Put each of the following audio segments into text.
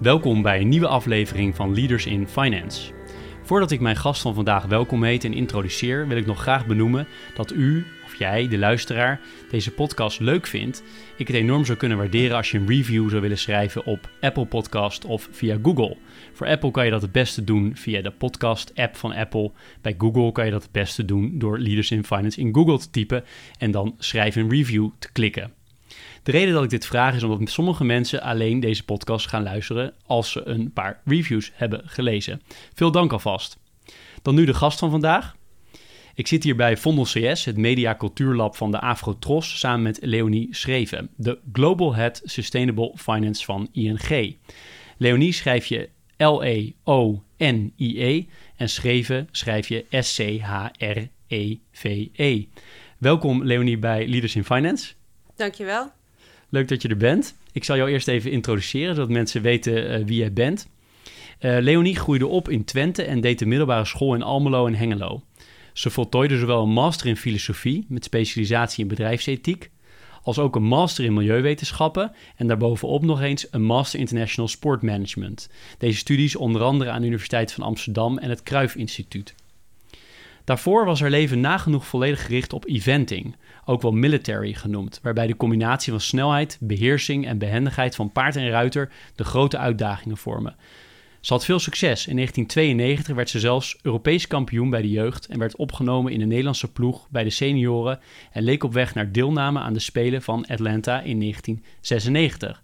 Welkom bij een nieuwe aflevering van Leaders in Finance. Voordat ik mijn gast van vandaag welkom heet en introduceer, wil ik nog graag benoemen dat u, of jij, de luisteraar, deze podcast leuk vindt. Ik het enorm zou kunnen waarderen als je een review zou willen schrijven op Apple Podcast of via Google. Voor Apple kan je dat het beste doen via de podcast-app van Apple. Bij Google kan je dat het beste doen door Leaders in Finance in Google te typen en dan schrijf een review te klikken. De reden dat ik dit vraag is omdat sommige mensen alleen deze podcast gaan luisteren als ze een paar reviews hebben gelezen. Veel dank alvast. Dan nu de gast van vandaag. Ik zit hier bij Vondel CS, het Media Cultuurlab van de Afrotros, samen met Leonie Schreven, de Global Head Sustainable Finance van ING. Leonie schrijf je L-E-O-N-I-E en Schreven schrijf je S-C-H-R-E-V-E. -E. Welkom Leonie bij Leaders in Finance. Dankjewel. Leuk dat je er bent. Ik zal jou eerst even introduceren, zodat mensen weten uh, wie jij bent. Uh, Leonie groeide op in Twente en deed de middelbare school in Almelo en Hengelo. Ze voltooide zowel een master in filosofie met specialisatie in bedrijfsethiek, als ook een master in milieuwetenschappen en daarbovenop nog eens een master international sport management. Deze studies onder andere aan de Universiteit van Amsterdam en het Cruyff Instituut. Daarvoor was haar leven nagenoeg volledig gericht op eventing, ook wel military genoemd, waarbij de combinatie van snelheid, beheersing en behendigheid van paard en ruiter de grote uitdagingen vormen. Ze had veel succes. In 1992 werd ze zelfs Europees kampioen bij de jeugd en werd opgenomen in de Nederlandse ploeg bij de senioren en leek op weg naar deelname aan de Spelen van Atlanta in 1996.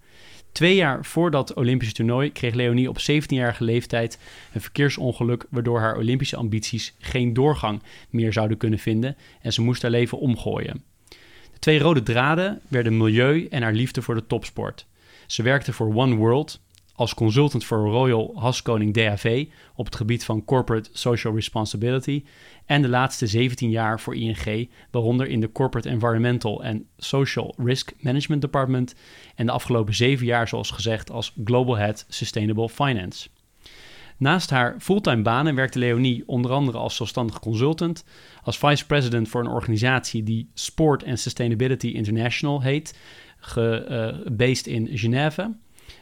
Twee jaar voor dat Olympische toernooi kreeg Leonie op 17-jarige leeftijd een verkeersongeluk waardoor haar Olympische ambities geen doorgang meer zouden kunnen vinden en ze moest haar leven omgooien. De twee rode draden werden milieu en haar liefde voor de topsport. Ze werkte voor One World als consultant voor Royal Haskoning DAV op het gebied van corporate social responsibility en de laatste 17 jaar voor ING, waaronder in de Corporate Environmental and Social Risk Management Department en de afgelopen zeven jaar, zoals gezegd, als Global Head Sustainable Finance. Naast haar fulltime banen werkte Leonie onder andere als zelfstandig consultant, als vice president voor een organisatie die Sport and Sustainability International heet, gebased uh, in Genève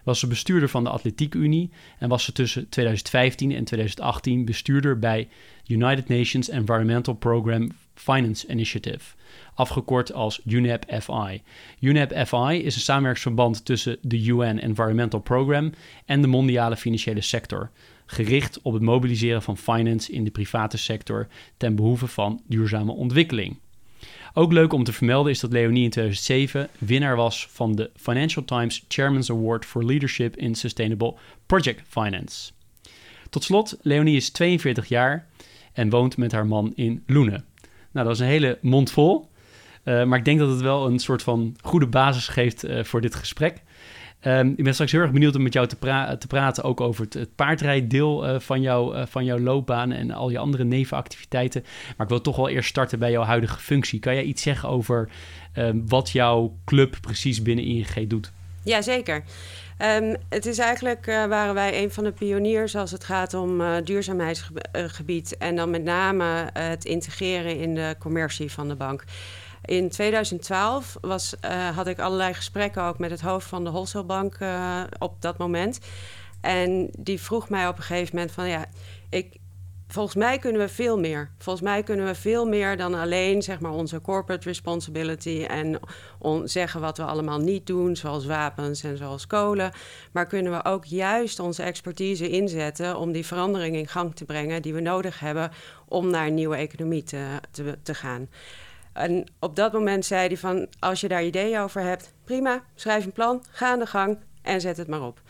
was ze bestuurder van de Atletiek Unie en was ze tussen 2015 en 2018 bestuurder bij United Nations Environmental Program Finance Initiative, afgekort als UNEP-FI. UNEP-FI is een samenwerksverband tussen de UN Environmental Program en de mondiale financiële sector, gericht op het mobiliseren van finance in de private sector ten behoeve van duurzame ontwikkeling. Ook leuk om te vermelden is dat Leonie in 2007 winnaar was van de Financial Times Chairman's Award for Leadership in Sustainable Project Finance. Tot slot, Leonie is 42 jaar en woont met haar man in Loenen. Nou, dat is een hele mond vol. Uh, maar ik denk dat het wel een soort van goede basis geeft uh, voor dit gesprek. Um, ik ben straks heel erg benieuwd om met jou te, pra te praten ook over het, paardrijddeel uh, van, jou, uh, van jouw loopbaan en al je andere nevenactiviteiten. Maar ik wil toch wel eerst starten bij jouw huidige functie. Kan jij iets zeggen over um, wat jouw club precies binnen ING doet? Jazeker. Um, het is eigenlijk, uh, waren wij een van de pioniers als het gaat om duurzaamheidsgebied. En dan met name het integreren in de commercie van de bank. In 2012 was, uh, had ik allerlei gesprekken ook met het hoofd van de wholesalebank uh, op dat moment. En die vroeg mij op een gegeven moment van ja, ik, volgens mij kunnen we veel meer. Volgens mij kunnen we veel meer dan alleen zeg maar, onze corporate responsibility en zeggen wat we allemaal niet doen, zoals wapens en zoals kolen. Maar kunnen we ook juist onze expertise inzetten om die verandering in gang te brengen die we nodig hebben om naar een nieuwe economie te, te, te gaan. En op dat moment zei hij van, als je daar ideeën over hebt, prima, schrijf een plan, ga aan de gang en zet het maar op.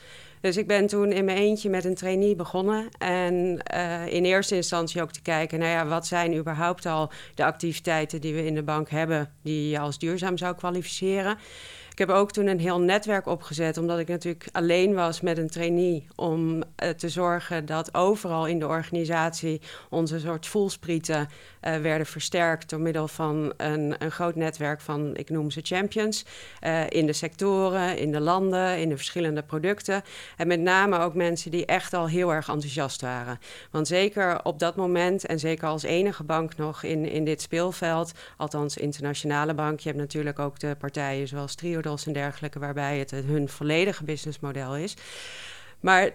Dus ik ben toen in mijn eentje met een trainee begonnen. En uh, in eerste instantie ook te kijken, nou ja, wat zijn überhaupt al de activiteiten die we in de bank hebben, die je als duurzaam zou kwalificeren. Ik heb ook toen een heel netwerk opgezet, omdat ik natuurlijk alleen was met een trainee. Om uh, te zorgen dat overal in de organisatie onze soort voelsprieten uh, werden versterkt door middel van een, een, groot netwerk van, ik noem ze champions, uh, in de sectoren, in de landen, in de verschillende producten. En met name ook mensen die echt al heel erg enthousiast waren. Want zeker op dat moment, en zeker als enige bank nog in, in dit speelveld, althans internationale bank, je hebt natuurlijk ook de partijen zoals Triodos en dergelijke, waarbij het hun volledige businessmodel is. Maar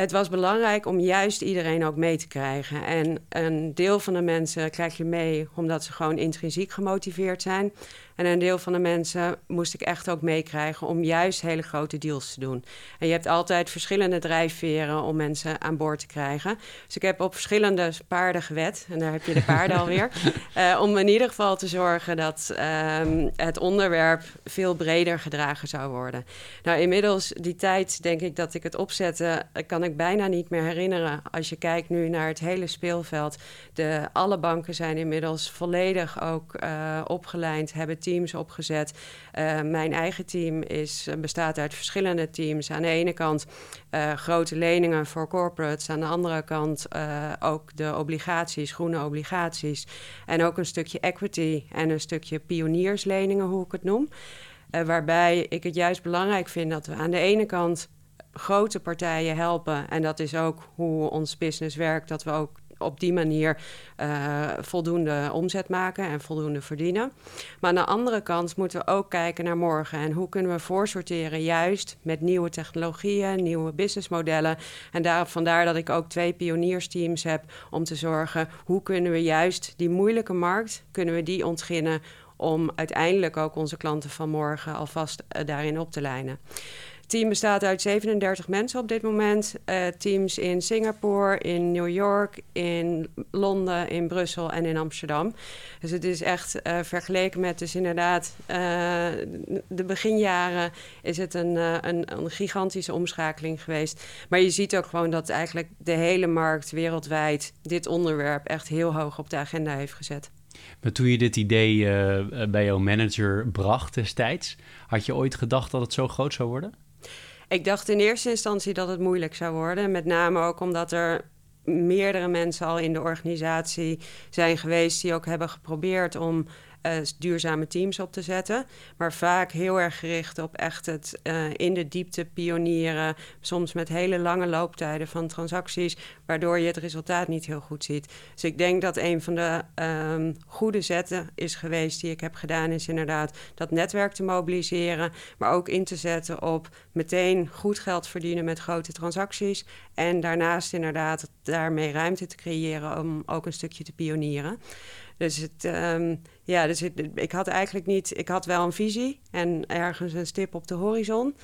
het was belangrijk om juist iedereen ook mee te krijgen. En een deel van de mensen krijg je mee omdat ze gewoon intrinsiek gemotiveerd zijn. En een deel van de mensen moest ik echt ook meekrijgen om juist hele grote deals te doen. En je hebt altijd verschillende drijfveren om mensen aan boord te krijgen. Dus ik heb op verschillende paarden gewet, en daar heb je de paarden alweer, uh, om in ieder geval te zorgen dat um, het onderwerp veel breder gedragen zou worden. Nou, inmiddels die tijd denk ik dat ik het opzette, kan ik bijna niet meer herinneren. Als je kijkt nu naar het hele speelveld, de, alle banken zijn inmiddels volledig ook uh, opgeleid, hebben teams opgezet. Uh, mijn eigen team is, bestaat uit verschillende teams. Aan de ene kant uh, grote leningen voor corporates. Aan de andere kant ook de obligaties, groene obligaties. En ook een stukje equity en een stukje pioniersleningen, hoe ik het noem. waarbij ik het juist belangrijk vind dat we aan de ene kant grote partijen helpen. En dat is ook hoe ons business werkt. Dat we ook op die manier uh, voldoende omzet maken en voldoende verdienen. Maar aan de andere kant moeten we ook kijken naar morgen. En hoe kunnen we voorsorteren juist met nieuwe technologieën, nieuwe businessmodellen. En daar, vandaar dat ik ook twee pioniersteams heb om te zorgen... hoe kunnen we juist die moeilijke markt, kunnen we die ontginnen... om uiteindelijk ook onze klanten van morgen alvast uh, daarin op te lijnen. Het team bestaat uit 37 mensen op dit moment. Uh, teams in Singapore, in New York, in Londen, in Brussel en in Amsterdam. Dus het is echt uh, vergeleken met dus inderdaad uh, de beginjaren is het een, een, een, gigantische omschakeling geweest. Maar je ziet ook gewoon dat eigenlijk de hele markt wereldwijd dit onderwerp echt heel hoog op de agenda heeft gezet. Maar toen je dit idee bij jouw manager bracht destijds, had je ooit gedacht dat het zo groot zou worden? Ik dacht in eerste instantie dat het moeilijk zou worden. Met name ook omdat er meerdere mensen al in de organisatie zijn geweest die ook hebben geprobeerd om uh, duurzame teams op te zetten. Maar vaak heel erg gericht op echt het uh, in de diepte pionieren. Soms met hele lange looptijden van transacties, waardoor je het resultaat niet heel goed ziet. Dus ik denk dat een van de um, goede zetten is geweest die ik heb gedaan, is inderdaad dat netwerk te mobiliseren, maar ook in te zetten op meteen goed geld verdienen met grote transacties. En daarnaast inderdaad daarmee ruimte te creëren om ook een stukje te pionieren. Dus, het, um, ja, dus ik had eigenlijk niet... Ik had wel een visie en ergens een stip op de horizon.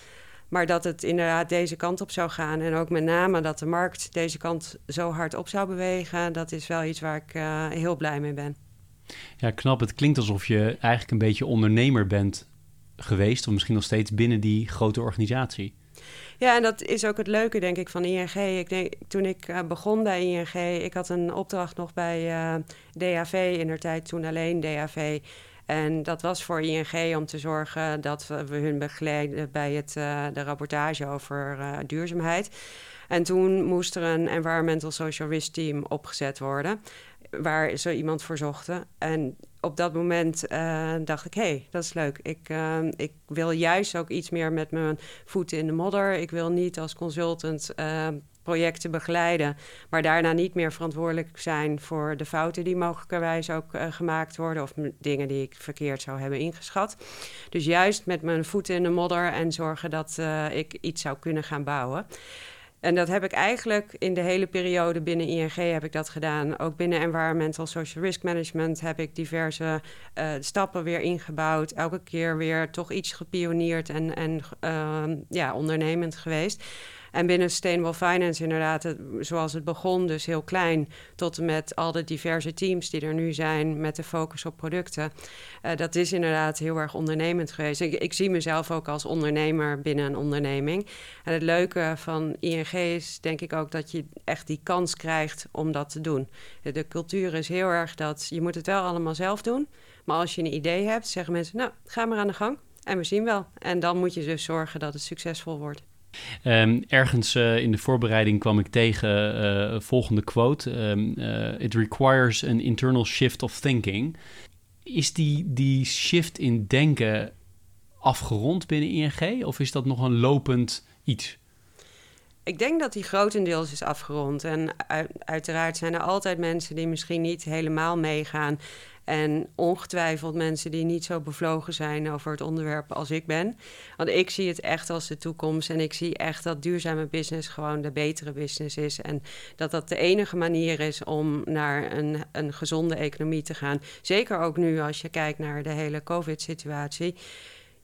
Maar dat het inderdaad deze kant op zou gaan. En ook met name dat de markt deze kant zo hard op zou bewegen. Dat is wel iets waar ik uh, heel blij mee ben. Ja, knap. Het klinkt alsof je eigenlijk een beetje ondernemer bent geweest. Of misschien nog steeds binnen die grote organisatie. Ja, en dat is ook het leuke, denk ik, van ING. Ik denk, toen ik uh, begon bij ING, ik had een opdracht nog bij uh, DAV in der tijd, toen alleen DAV. En dat was voor ING om te zorgen dat we, hun begeleiden bij het, uh, de rapportage over duurzaamheid. En toen moest er een Environmental Social Risk Team opgezet worden, waar ze iemand voor zochten. En op dat moment uh, dacht ik, hé, hey, dat is leuk. Ik, uh, ik wil juist ook iets meer met mijn voeten in de modder. Ik wil niet als consultant uh, projecten begeleiden, maar daarna niet meer verantwoordelijk zijn voor de fouten die mogelijkerwijs ook gemaakt worden of dingen die ik verkeerd zou hebben ingeschat. Dus juist met mijn voeten in de modder en zorgen dat ik iets zou kunnen gaan bouwen. En dat heb ik eigenlijk in de hele periode binnen ING heb ik dat gedaan. Ook binnen Environmental Social Risk Management heb ik diverse uh, stappen weer ingebouwd. Elke keer weer toch iets gepioneerd en, en uh, ja, ondernemend geweest. En binnen Sustainable Finance inderdaad, zoals het begon, dus heel klein... tot en met al de diverse teams die er nu zijn met de focus op producten. Uh, dat is inderdaad heel erg ondernemend geweest. Ik, ik, zie mezelf ook als ondernemer binnen een onderneming. En het leuke van ING is denk ik ook dat je echt die kans krijgt om dat te doen. De cultuur is heel erg dat je moet het wel allemaal zelf doen... Maar als je een idee hebt, zeggen mensen, nou, ga maar aan de gang. En we zien wel. En dan moet je dus zorgen dat het succesvol wordt. Um, ergens uh, in de voorbereiding kwam ik tegen uh, volgende quote: um, uh, It requires an internal shift of thinking. Is die, die shift in denken afgerond binnen ING of is dat nog een lopend iets? Ik denk dat die grotendeels is afgerond. En uiteraard zijn er altijd mensen die misschien niet helemaal meegaan. En ongetwijfeld mensen die niet zo bevlogen zijn over het onderwerp als ik ben. Want ik zie het echt als de toekomst. En ik zie echt dat duurzame business gewoon de betere business is. En dat dat de enige manier is om naar een, een gezonde economie te gaan. Zeker ook nu als je kijkt naar de hele COVID-situatie.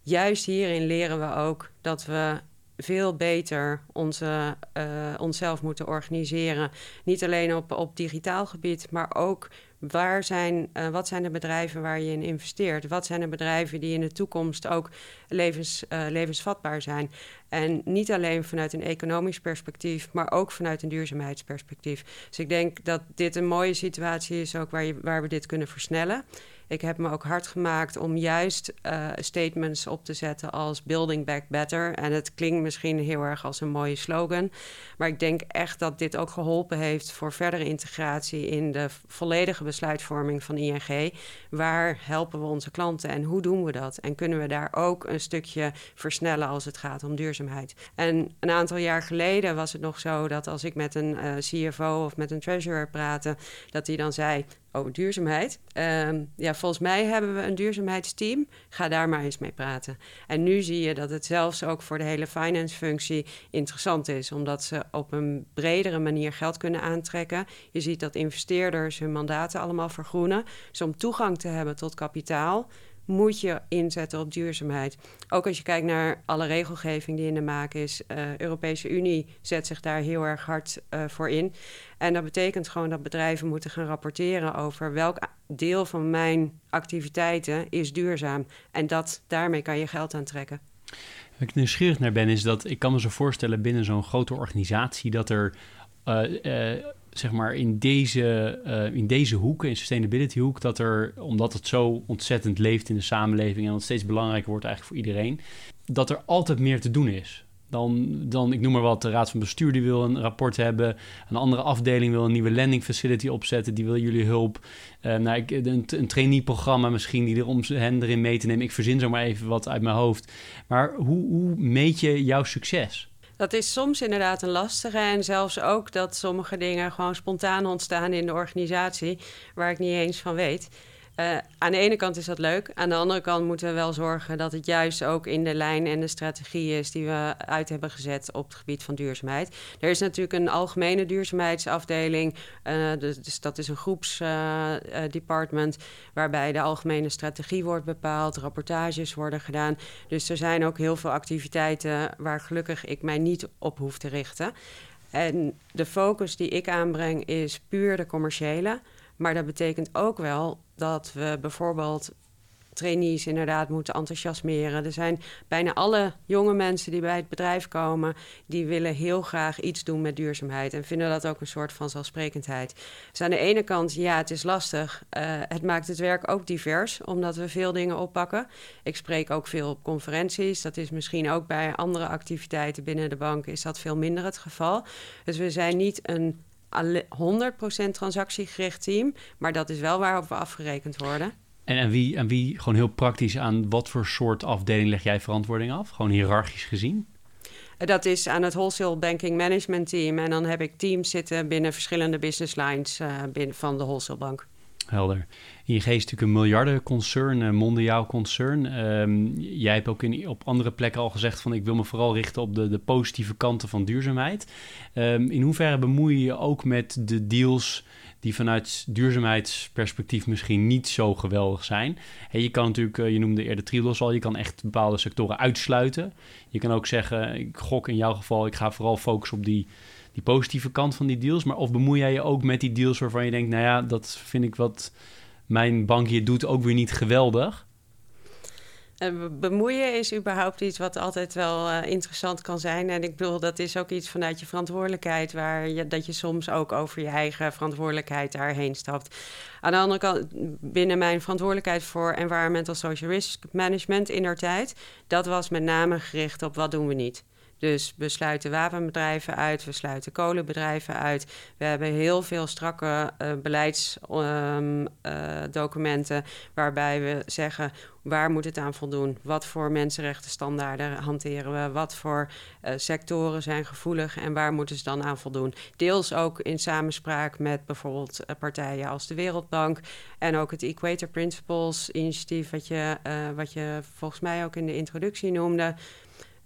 Juist hierin leren we ook dat we veel beter onze, uh, onszelf moeten organiseren. Niet alleen op, op digitaal gebied, maar ook Waar zijn, uh, wat zijn de bedrijven waar je in investeert? Wat zijn de bedrijven die in de toekomst ook levens, uh, levensvatbaar zijn? En niet alleen vanuit een economisch perspectief, maar ook vanuit een duurzaamheidsperspectief. Dus ik denk dat dit een mooie situatie is, ook waar, je, waar we dit kunnen versnellen. Ik heb me ook hard gemaakt om juist uh, statements op te zetten als Building Back Better. En het klinkt misschien heel erg als een mooie slogan. Maar ik denk echt dat dit ook geholpen heeft voor verdere integratie in de volledige besluitvorming van ING. Waar helpen we onze klanten en hoe doen we dat? En kunnen we daar ook een stukje versnellen als het gaat om duurzaamheid? En een aantal jaar geleden was het nog zo dat als ik met een uh, CFO of met een treasurer praatte, dat hij dan zei: over duurzaamheid. Um, ja, volgens mij hebben we een duurzaamheidsteam. Ga daar maar eens mee praten. En nu zie je dat het zelfs ook voor de hele finance-functie interessant is, omdat ze op een bredere manier geld kunnen aantrekken. Je ziet dat investeerders hun mandaten allemaal vergroenen. Dus om toegang te hebben tot kapitaal, moet je inzetten op duurzaamheid. Ook als je kijkt naar alle regelgeving die in de maak is. Uh, Europese Unie zet zich daar heel erg hard uh, voor in. En dat betekent gewoon dat bedrijven moeten gaan rapporteren over welk deel van mijn activiteiten is duurzaam. En dat, daarmee kan je geld aantrekken. Wat ik nieuwsgierig naar ben, is dat ik kan me zo voorstellen binnen zo'n grote organisatie dat er uh, zeg maar in deze, uh, in deze hoek, in sustainability hoek, dat er, omdat het zo ontzettend leeft in de samenleving en het steeds belangrijker wordt eigenlijk voor iedereen, dat er altijd meer te doen is. Dan, dan, ik noem maar wat, de Raad van Bestuur die wil een rapport hebben. Een andere afdeling wil een nieuwe landing facility opzetten. Die wil jullie hulp. Uh, nou, ik, een, een trainee-programma misschien die er om hen erin mee te nemen. Ik verzin zomaar even wat uit mijn hoofd. Maar hoe, hoe meet je jouw succes? Dat is soms inderdaad een lastige. En zelfs ook dat sommige dingen gewoon spontaan ontstaan in de organisatie, waar ik niet eens van weet. Uh, aan de ene kant is dat leuk. Aan de andere kant moeten we wel zorgen dat het juist ook in de lijn en de strategie is die we uit hebben gezet op het gebied van duurzaamheid. Er is natuurlijk een algemene duurzaamheidsafdeling. Uh, dus, dat is een groepsdepartment uh, waarbij de algemene strategie wordt bepaald, rapportages worden gedaan. Dus er zijn ook heel veel activiteiten waar gelukkig ik mij niet op hoef te richten. En de focus die ik aanbreng is puur de commerciële. Maar dat betekent ook wel dat we bijvoorbeeld trainees inderdaad moeten enthousiasmeren. Er zijn bijna alle jonge mensen die bij het bedrijf komen, die willen heel graag iets doen met duurzaamheid en vinden dat ook een soort van zelfsprekendheid. Dus aan de ene kant, ja, het is lastig. Uh, het maakt het werk ook divers, omdat we veel dingen oppakken. Ik spreek ook veel op conferenties. Dat is misschien ook bij andere activiteiten binnen de bank is dat veel minder het geval. Dus we zijn niet een 100% transactiegericht team. Maar dat is wel waarop we afgerekend worden. En aan wie, aan wie, gewoon heel praktisch, aan wat voor soort afdeling leg jij verantwoording af? Gewoon hiërarchisch gezien? Dat is aan het Wholesale Banking Management Team. En dan heb ik teams zitten binnen verschillende business lines uh, binnen van de Wholesale Bank. Helder. ING is natuurlijk een miljardenconcern, een mondiaal concern. Um, jij hebt ook in, op andere plekken al gezegd van ik wil me vooral richten op de, de positieve kanten van duurzaamheid. Um, in hoeverre bemoei je je ook met de deals die vanuit duurzaamheidsperspectief misschien niet zo geweldig zijn. Hey, je kan natuurlijk, eh, je noemde eerder Trilos al, je kan echt bepaalde sectoren uitsluiten. Je kan ook zeggen, ik gok in jouw geval, ik ga vooral focussen op die die positieve kant van die deals. Maar of bemoei jij je ook met die deals waarvan je denkt, nou ja, dat vind ik wat mijn bank hier doet ook weer niet geweldig? Bemoeien is überhaupt iets wat altijd wel uh, interessant kan zijn. En ik bedoel, dat is ook iets vanuit je verantwoordelijkheid, waar je, dat je soms ook over je eigen verantwoordelijkheid daarheen stapt. Aan de andere kant, binnen mijn verantwoordelijkheid voor environmental social risk management in der tijd, dat was met name gericht op wat doen we niet. Dus we sluiten wapenbedrijven uit, we sluiten kolenbedrijven uit. We hebben heel veel strakke uh, beleidsdocumenten um, uh, waarbij we zeggen waar moet het aan voldoen? Wat voor mensenrechtenstandaarden hanteren we? Wat voor uh, sectoren zijn gevoelig en waar moeten ze dan aan voldoen? Deels ook in samenspraak met bijvoorbeeld partijen als de Wereldbank en ook het Equator Principles initiatief, wat je, wat je volgens mij ook in de introductie noemde.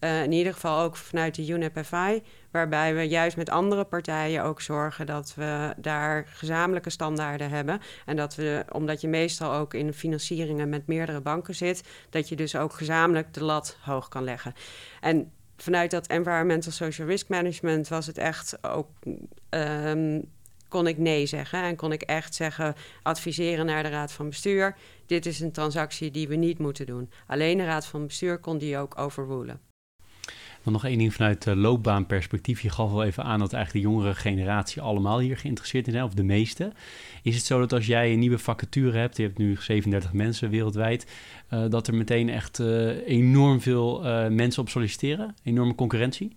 Uh, in ieder geval ook vanuit de UNEP-FI, waarbij we juist met andere partijen ook zorgen dat we daar gezamenlijke standaarden hebben. En dat we, omdat je meestal ook in financieringen met meerdere banken zit, dat je dus ook gezamenlijk de lat hoog kan leggen. En vanuit dat environmental social risk management was het echt ook. Um, kon ik nee zeggen en kon ik echt zeggen, adviseren naar de raad van bestuur. Dit is een transactie die we niet moeten doen. Alleen de raad van bestuur kon die ook overrulen. Dan nog één ding vanuit loopbaanperspectief. Je gaf wel even aan dat eigenlijk de jongere generatie allemaal hier geïnteresseerd in zijn, of de meeste. Is het zo dat als jij een nieuwe vacature hebt, je hebt nu 37 mensen wereldwijd, uh, dat er meteen echt uh, enorm veel mensen op solliciteren? Enorme concurrentie?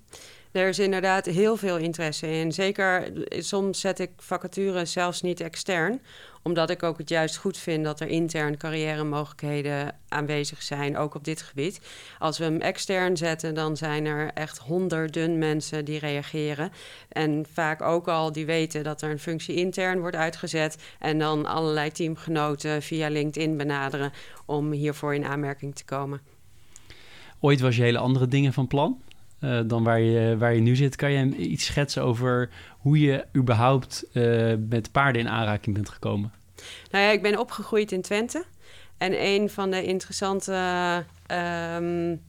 Er is inderdaad heel veel interesse in. Zeker, soms zet ik vacatures zelfs niet extern, omdat ik ook het juist goed vind dat er intern carrière mogelijkheden aanwezig zijn, ook op dit gebied. Als we hem extern zetten, dan zijn er echt honderden mensen die reageren. En vaak ook al die weten dat er een functie intern wordt uitgezet. En dan allerlei teamgenoten via LinkedIn benaderen om hiervoor in aanmerking te komen. Ooit was je hele andere dingen van plan? Uh, dan waar je, waar je nu zit. Kan je iets schetsen over hoe je überhaupt uh, met paarden in aanraking bent gekomen? Nou ja, ik ben opgegroeid in Twente. En een van de interessante. Um,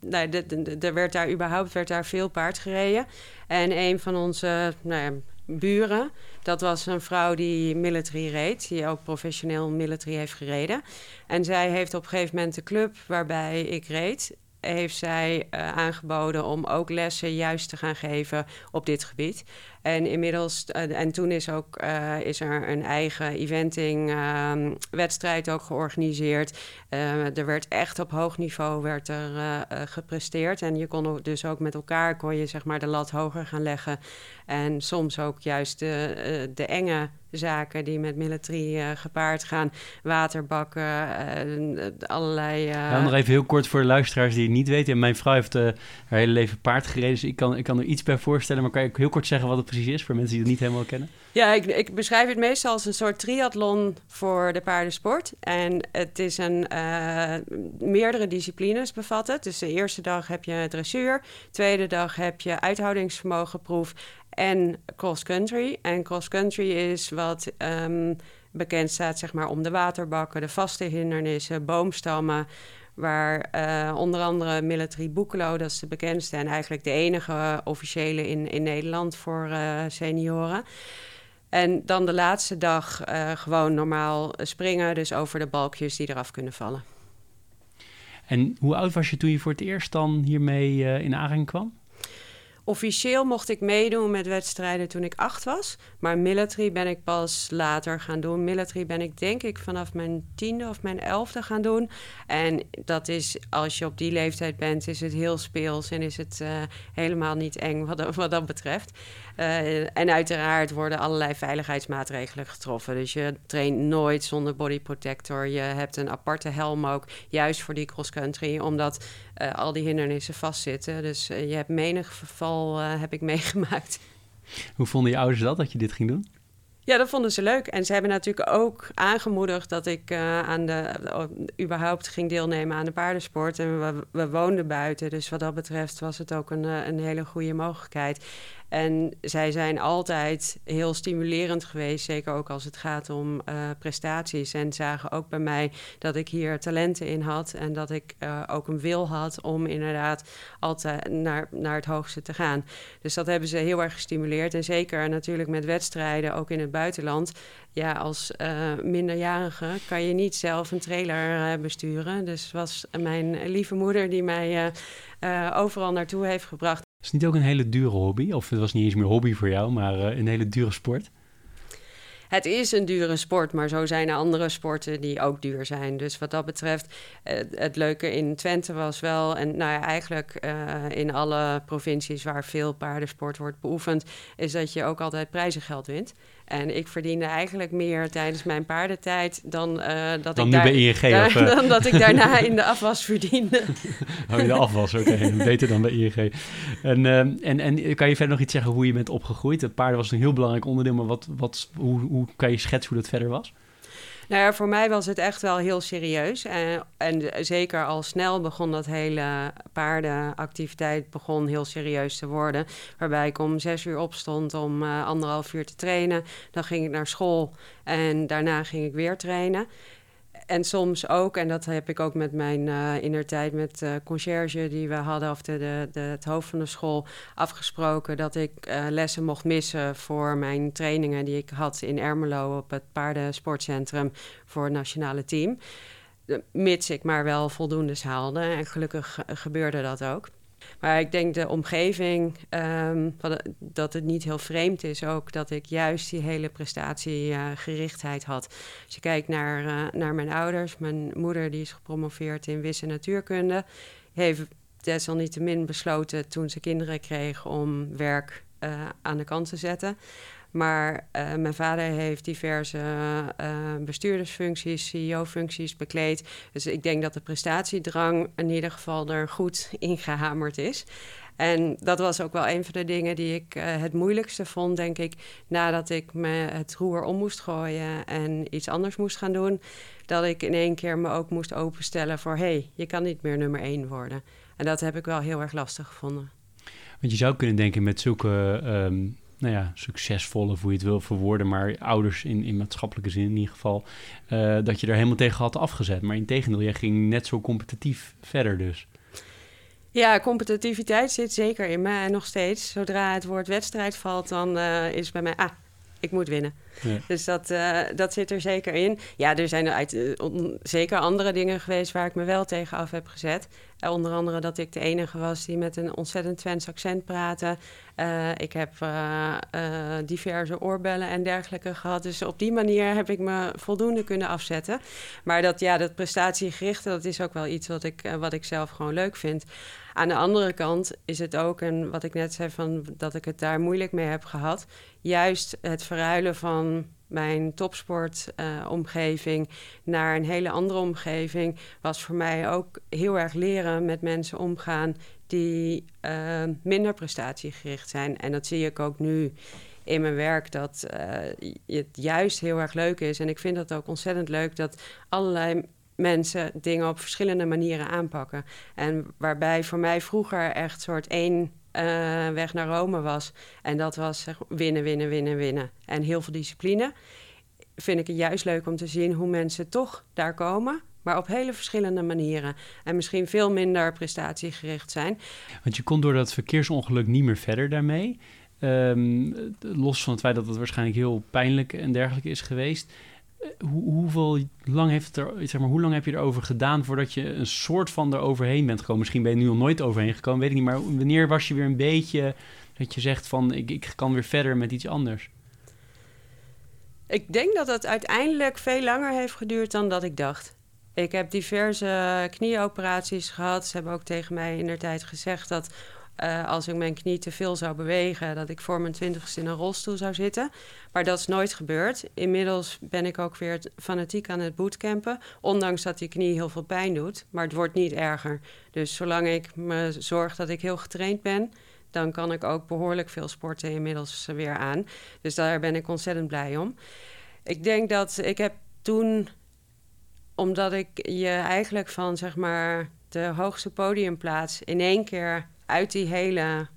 nou, er werd daar überhaupt werd daar veel paard gereden. En een van onze nou ja, buren, dat was een vrouw die military reed, die ook professioneel military heeft gereden. En zij heeft op een gegeven moment de club waarbij ik reed, heeft zij uh, aangeboden om ook lessen juist te gaan geven op dit gebied. En inmiddels, uh, en toen is, ook, uh, is er een eigen eventing uh, wedstrijd ook georganiseerd. er werd echt op hoog niveau werd er, gepresteerd. En je kon dus ook met elkaar kon je, zeg maar, de lat hoger gaan leggen. En soms ook juist de, de enge zaken die met military gepaard gaan. Waterbakken, allerlei... Uh... Ja, nog even heel kort voor de luisteraars die het niet weten. Mijn vrouw heeft haar hele leven paard gereden, dus ik kan, ik kan er iets bij voorstellen. Maar kan je heel kort zeggen wat het is voor mensen die het niet helemaal kennen? Ja, ik, ik beschrijf het meestal als een soort triathlon voor de paardensport. En het is een meerdere disciplines bevat het. Dus de eerste dag heb je dressuur, tweede dag heb je uithoudingsvermogenproef en cross-country. En cross-country is wat um, bekend staat zeg maar, om de waterbakken, de vaste hindernissen, boomstammen. Waar uh, onder andere Military Boekelo, dat is de bekendste en eigenlijk de enige officiële in, in Nederland voor uh, senioren. En dan de laatste dag uh, gewoon normaal springen, dus over de balkjes die eraf kunnen vallen. En hoe oud was je toen je voor het eerst dan hiermee in aanraking kwam? Officieel mocht ik meedoen met wedstrijden toen ik acht was. Maar military ben ik pas later gaan doen. Military ben ik denk ik vanaf mijn tiende of mijn elfde gaan doen. En dat is, als je op die leeftijd bent, is het heel speels en is het uh, helemaal niet eng wat, wat dat betreft. Uh, en uiteraard worden allerlei veiligheidsmaatregelen getroffen. Dus je traint nooit zonder body protector. Je hebt een aparte helm ook, juist voor die cross-country, omdat uh, al die hindernissen vastzitten. Dus je hebt menig geval heb ik meegemaakt. Hoe vonden je ouders dat, dat je dit ging doen? Ja, dat vonden ze leuk. En ze hebben natuurlijk ook aangemoedigd dat ik uh, aan de, überhaupt ging deelnemen aan de paardensport. En we, we, woonden buiten, dus wat dat betreft was het ook een, een hele goede mogelijkheid. En zij zijn altijd heel stimulerend geweest, zeker ook als het gaat om uh, prestaties. En zagen ook bij mij dat ik hier talenten in had en dat ik uh, ook een wil had om inderdaad altijd naar, naar het hoogste te gaan. Dus dat hebben ze heel erg gestimuleerd. En zeker natuurlijk met wedstrijden, ook in het buitenland. Ja, als uh, minderjarige kan je niet zelf een trailer besturen. Dus was mijn lieve moeder die mij overal naartoe heeft gebracht. Is het niet ook een hele dure hobby? Of het was niet eens meer hobby voor jou, maar een hele dure sport? het is een dure sport, maar zo zijn er andere sporten die ook duur zijn. Dus wat dat betreft, het leuke in Twente was wel, en nou ja, eigenlijk uh, in alle provincies waar veel paardensport wordt beoefend, is dat je ook altijd prijzengeld wint. En ik verdiende eigenlijk meer tijdens mijn paardentijd dan uh, dat dan ik nu daar, bij ING, daar, of, uh... dan dat ik daarna in de afwas verdiende. Oh, in de afwas, oké. Okay. Beter dan bij ING. En, uh, en, en kan je verder nog iets zeggen hoe je bent opgegroeid? Het paarden was een heel belangrijk onderdeel, maar wat, wat, hoe, hoe kan je schetsen hoe dat verder was? Nou ja, voor mij was het echt wel heel serieus. En, en zeker al snel begon dat hele paardenactiviteit begon heel serieus te worden. Waarbij ik om zes uur opstond om uh, anderhalf uur te trainen. Dan ging ik naar school en daarna ging ik weer trainen en soms ook, en dat heb ik ook met mijn uh, met uh, conciërge die we hadden, of de, de, de, het hoofd van de school, afgesproken dat ik uh, lessen mocht missen voor mijn trainingen die ik had in Ermelo op het paardensportcentrum voor het nationale team. Mits ik maar wel voldoende haalde. En gelukkig gebeurde dat ook. Maar ik denk de omgeving, um, dat het niet heel vreemd is ook dat ik juist die hele prestatiegerichtheid had. Als je kijkt naar, uh, naar mijn ouders, mijn moeder die is gepromoveerd in wisse natuurkunde, heeft desalniettemin besloten toen ze kinderen kreeg om werk uh, aan de kant te zetten. Maar uh, mijn vader heeft diverse uh, bestuurdersfuncties, CEO-functies bekleed. Dus ik denk dat de prestatiedrang in ieder geval er goed ingehamerd is. En dat was ook wel een van de dingen die ik uh, het moeilijkste vond, denk ik, nadat ik me het roer om moest gooien en iets anders moest gaan doen. Dat ik in één keer me ook moest openstellen voor: hé, hey, je kan niet meer nummer één worden. En dat heb ik wel heel erg lastig gevonden. Want je zou kunnen denken met zulke. Um nou ja, succesvolle, of hoe je het wil verwoorden, maar ouders in, in maatschappelijke zin in ieder geval, uh, dat je er helemaal tegen had afgezet. Maar in tegendeel, jij ging net zo competitief verder dus. Ja, competitiviteit zit zeker in me nog steeds. Zodra het woord wedstrijd valt, dan uh, is bij mij, ah, ik moet winnen. Ja. Dus dat, uh, dat zit er zeker in. Ja, er zijn uit, uh, on, zeker andere dingen geweest waar ik me wel tegen af heb gezet. Uh, onder andere dat ik de enige was die met een ontzettend Twents accent praatte. ik heb diverse oorbellen en dergelijke gehad. Dus op die manier heb ik me voldoende kunnen afzetten. Maar dat, ja, dat prestatiegerichte, dat is ook wel iets wat ik, wat ik zelf gewoon leuk vind. Aan de andere kant is het ook, en wat ik net zei, van dat ik het daar moeilijk mee heb gehad. Juist het verruilen van mijn topsportomgeving uh, naar een hele andere omgeving was voor mij ook heel erg leren met mensen omgaan die uh, minder prestatiegericht zijn. En dat zie ik ook nu in mijn werk dat uh, het juist heel erg leuk is. En ik vind het ook ontzettend leuk dat allerlei mensen dingen op verschillende manieren aanpakken. En waarbij voor mij vroeger echt soort één uh, weg naar Rome was. En dat was zeg, winnen, winnen, winnen, winnen. En heel veel discipline. Vind ik het juist leuk om te zien hoe mensen toch daar komen. Maar op hele verschillende manieren. En misschien veel minder prestatiegericht zijn. Want je kon door dat verkeersongeluk niet meer verder daarmee. Um, los van het feit dat het waarschijnlijk heel pijnlijk en dergelijke is geweest. Hoe, hoeveel lang heeft er, zeg maar, hoe lang heb je erover gedaan voordat je een soort van eroverheen bent gekomen? Misschien ben je nu al nooit overheen gekomen, weet ik niet. Maar wanneer was je weer een beetje dat je zegt van ik, ik kan weer verder met iets anders? Ik denk dat het uiteindelijk veel langer heeft geduurd dan dat ik dacht. Ik heb diverse knieoperaties gehad. Ze hebben ook tegen mij in der tijd gezegd dat uh, als ik mijn knie te veel zou bewegen, dat ik voor mijn twintigste in een rolstoel zou zitten. Maar dat is nooit gebeurd. Inmiddels ben ik ook weer fanatiek aan het bootcampen. Ondanks dat die knie heel veel pijn doet. Maar het wordt niet erger. Dus zolang ik me zorg dat ik heel getraind ben, dan kan ik ook behoorlijk veel sporten inmiddels weer aan. Dus daar ben ik ontzettend blij om. Ik denk dat ik heb toen, omdat ik je eigenlijk van zeg maar de hoogste podiumplaats in één keer uit die hele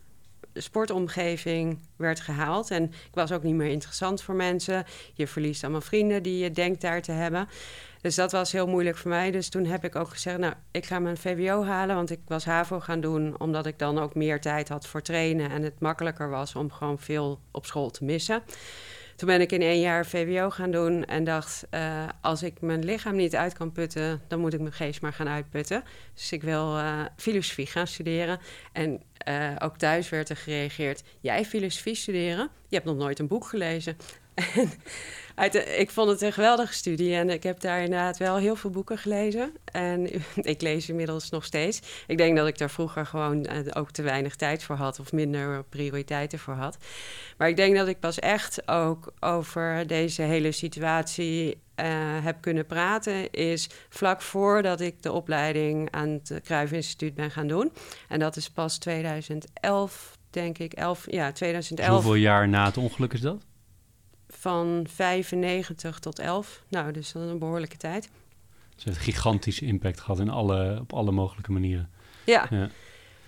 sportomgeving werd gehaald. En ik was ook niet meer interessant voor mensen. Je verliest allemaal vrienden die je denkt daar te hebben. Dus dat was heel moeilijk voor mij. Dus toen heb ik ook gezegd, nou, ik ga mijn VWO halen. Want ik was HAVO gaan doen, omdat ik dan ook meer tijd had voor trainen. En het makkelijker was om gewoon veel op school te missen. Toen ben ik in één jaar VWO gaan doen en dacht: uh, als ik mijn lichaam niet uit kan putten, dan moet ik mijn geest maar gaan uitputten. Dus ik wil uh, filosofie gaan studeren. En uh, ook thuis werd er gereageerd: jij filosofie studeren? Je hebt nog nooit een boek gelezen. uit ik vond het een geweldige studie en ik heb daar inderdaad wel heel veel boeken gelezen. En ik lees inmiddels nog steeds. Ik denk dat ik daar vroeger gewoon eh, ook te weinig tijd voor had of minder prioriteiten voor had. Maar ik denk dat ik pas echt ook over deze hele situatie uh, heb kunnen praten, is vlak voordat ik de opleiding aan het Kruijf Instituut ben gaan doen. En dat is pas 2011, denk ik. 11, ja, 2011. Hoeveel jaar na het ongeluk is dat? van 95 tot 11. Nou, dus dat is een behoorlijke tijd. Dus het heeft gigantische impact gehad in alle, op alle mogelijke manieren. Ja. ja.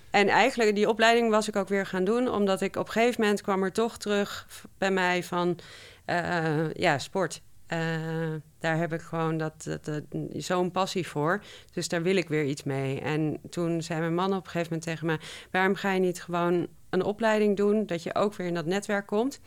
En eigenlijk, die opleiding was ik ook weer gaan doen, omdat ik op een gegeven moment kwam er toch terug bij mij van, uh, ja, sport. Uh, daar heb ik gewoon dat, dat, zo'n passie voor. Dus daar wil ik weer iets mee. En toen zei mijn man op een gegeven moment tegen me: waarom ga je niet gewoon een opleiding doen, dat je ook weer in dat netwerk komt?